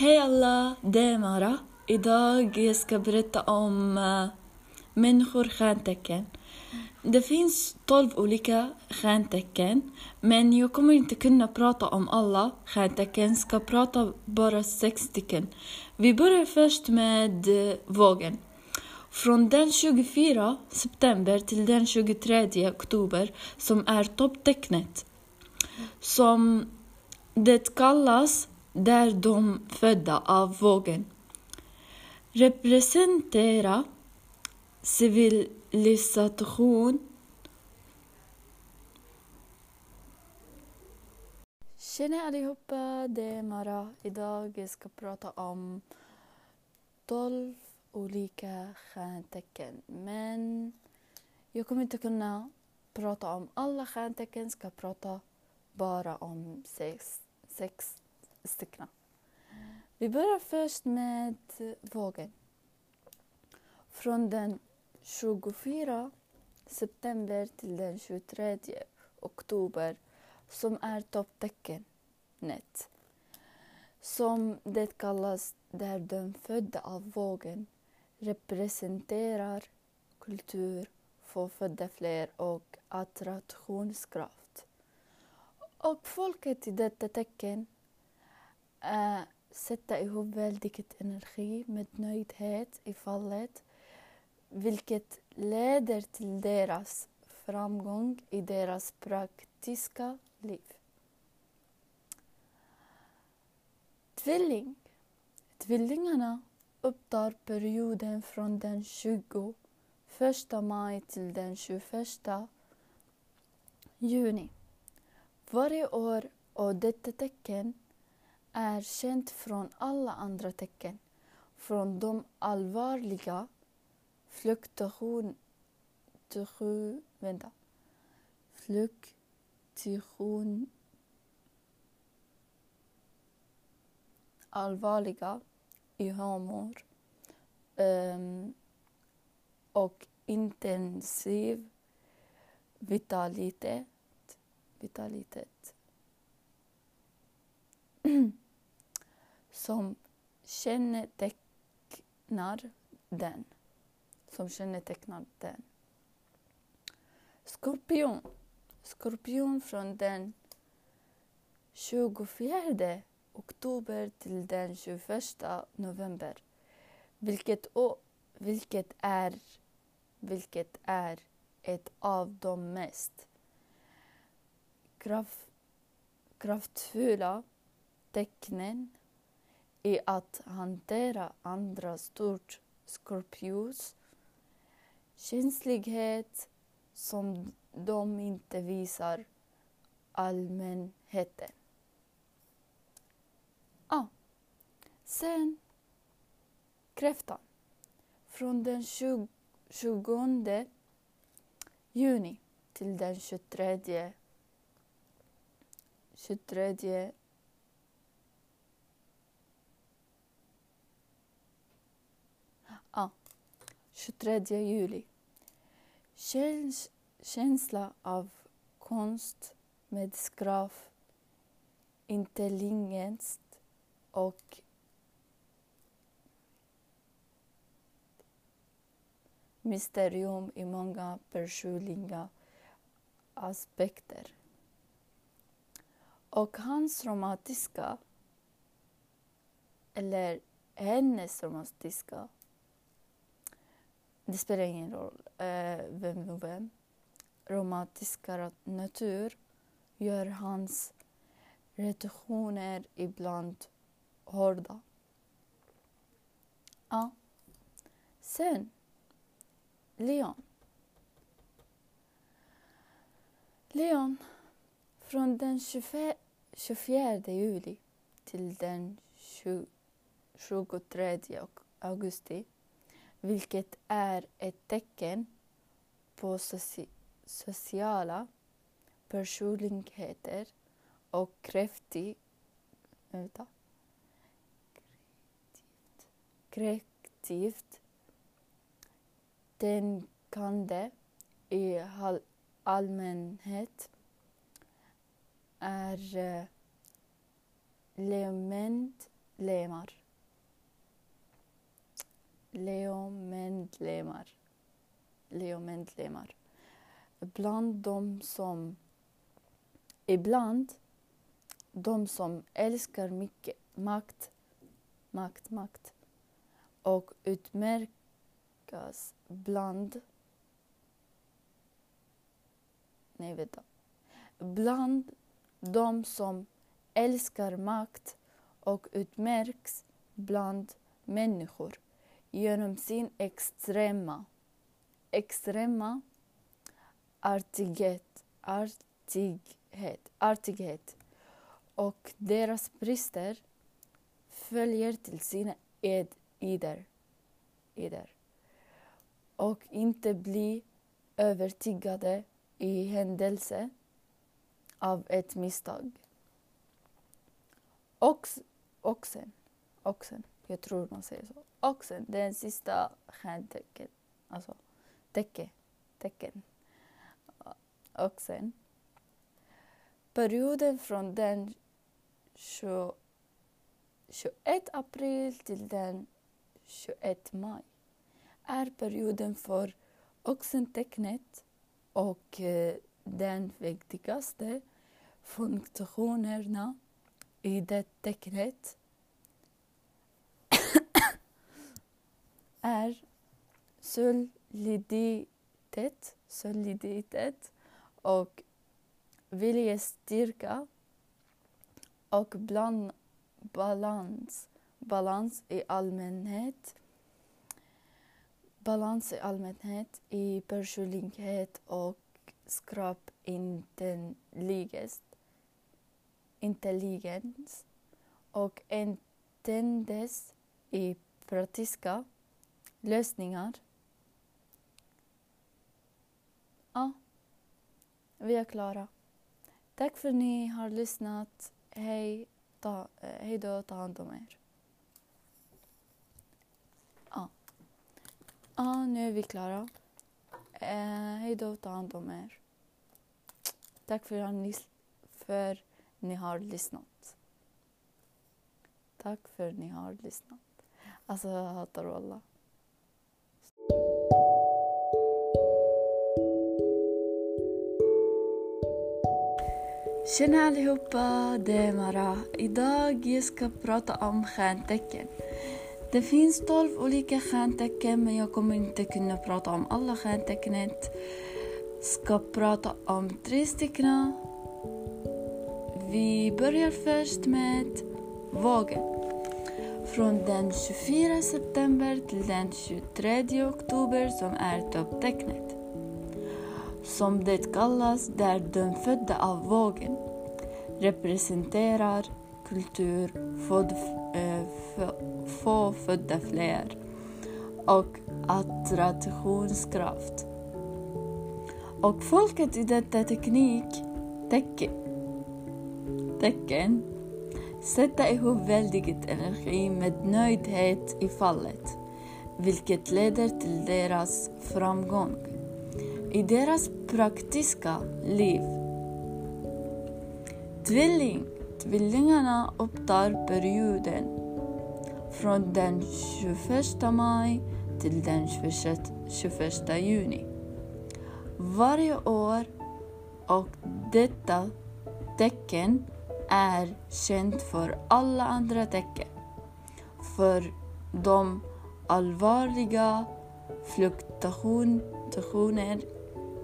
Hej alla, det är Mara. Idag jag ska berätta om uh, människor stjärntecken. Det finns tolv olika stjärntecken, men jag kommer inte kunna prata om alla stjärntecken, ska prata bara sex stycken. Vi börjar först med uh, vågen. Från den 24 september till den 23 oktober, som är topptecknet, som det kallas där de födda av vågen representera civilisation Tjena allihopa, det är Mara. Idag ska jag prata om 12 olika stjärntecken. Men jag kommer inte kunna prata om alla stjärntecken, jag ska prata bara om sex, sex stycken. Vi börjar först med vågen. Från den 24 september till den 23 oktober som är topptecknet. Som det kallas där de födda av vågen representerar kultur, få födda fler och attraktionskraft. Och folket i detta tecken äh, sätta ihop väldigt energi med nöjdhet i fallet vilket leder till deras framgång i deras praktiska liv. Tvilling. Tvillingarna upptar perioden från den 21 maj till den 21 juni. Varje år och detta tecken är känt från alla andra tecken. Från de allvarliga fluktuation, vänta, fluktuation allvarliga i humor um, och intensiv vitalitet. vitalitet. som kännetecknar den. Som kännetecknar den. Skorpion. Skorpion från den 24 oktober till den 21 november. Vilket, och, vilket, är, vilket är ett av de mest kraft, kraftfulla tecknen i att hantera andra stort Scorpios känslighet som de inte visar allmänheten. Ah. Sen kräftan. Från den 20, 20 juni till den 23 23 23 juli. Käns känsla av konst med skrav, intelligens och mysterium i många personliga aspekter. Och hans romantiska, eller hennes romantiska det spelar ingen roll eh, vem och vem. Romantiska natur gör hans retentioner ibland hårda. Ja. Sen, Leon. Leon, från den 24 juli till den 23 augusti vilket är ett tecken på soci sociala personligheter och kräftig, vänta, kreativt tänkande i allmänhet är eh, leement lemar. Leo Mendlemar. Leo Mendlemar. Bland de som... Ibland de som älskar mycket makt, makt, makt och utmärkas bland... Nej, vänta. Bland de som älskar makt och utmärks bland människor genom sin extrema, extrema artighet, artighet, artighet. Och deras brister följer till sina ed, ider, ider. Och inte bli övertygade i händelse av ett misstag. Ox, oxen, oxen, jag tror man säger så. Och det den sista stjärntecken, alltså täcke, tecken. sen, Perioden från den 21 april till den 21 maj är perioden för oxentecknet och eh, den viktigaste funktionerna i det tecknet är soliditet, soliditet och viljestyrka och bland balans, balans i allmänhet balans i allmänhet i personlighet och skrap intelligens och entendes i praktiska lösningar. Ja, vi är klara. Tack för att ni har lyssnat. Hej, ta, eh, hej då, ta hand om er. Ja, ja nu är vi klara. Eh, hej då, ta hand om er. Tack för att ni, för ni har lyssnat. Tack för att ni har lyssnat. Alltså, jag hatar alla. Tjena allihopa, det är Mara. Idag jag ska prata om stjärntecken. Det finns tolv olika stjärntecken men jag kommer inte kunna prata om alla stjärntecken. Ska prata om tre stycken. Vi börjar först med vågen. Från den 24 september till den 23 oktober som är topptecknet som det kallas där de födda av vågen representerar kultur, eh, få födda fler och attraktionskraft. Och folket i detta teknik, tecken, tecken sätta ihop väldigt energi med nöjdhet i fallet, vilket leder till deras framgång i deras praktiska liv. Tvilling. Tvillingarna upptar perioden från den 21 maj till den 21 juni varje år och detta tecken är känt för alla andra tecken. För de allvarliga fluktuationer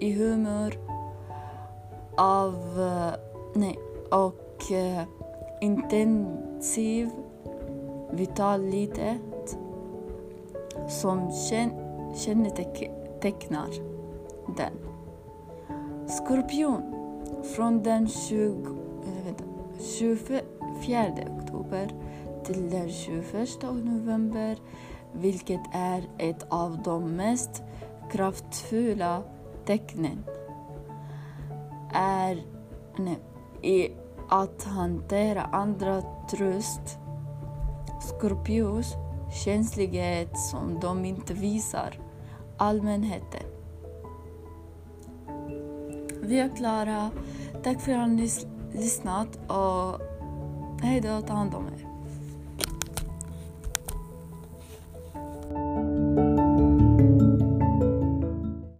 i humör av, eh, nej, och eh, intensiv vitalitet som kännetecknar den. Skorpion från den 20, vänta, 24 oktober till den 21 november vilket är ett av de mest kraftfulla tecknen är i att hantera andra tröst. Skorpios känslighet som de inte visar allmänheten. Vi är klara. Tack för att ni har lyssnat och hej då, ta hand om er.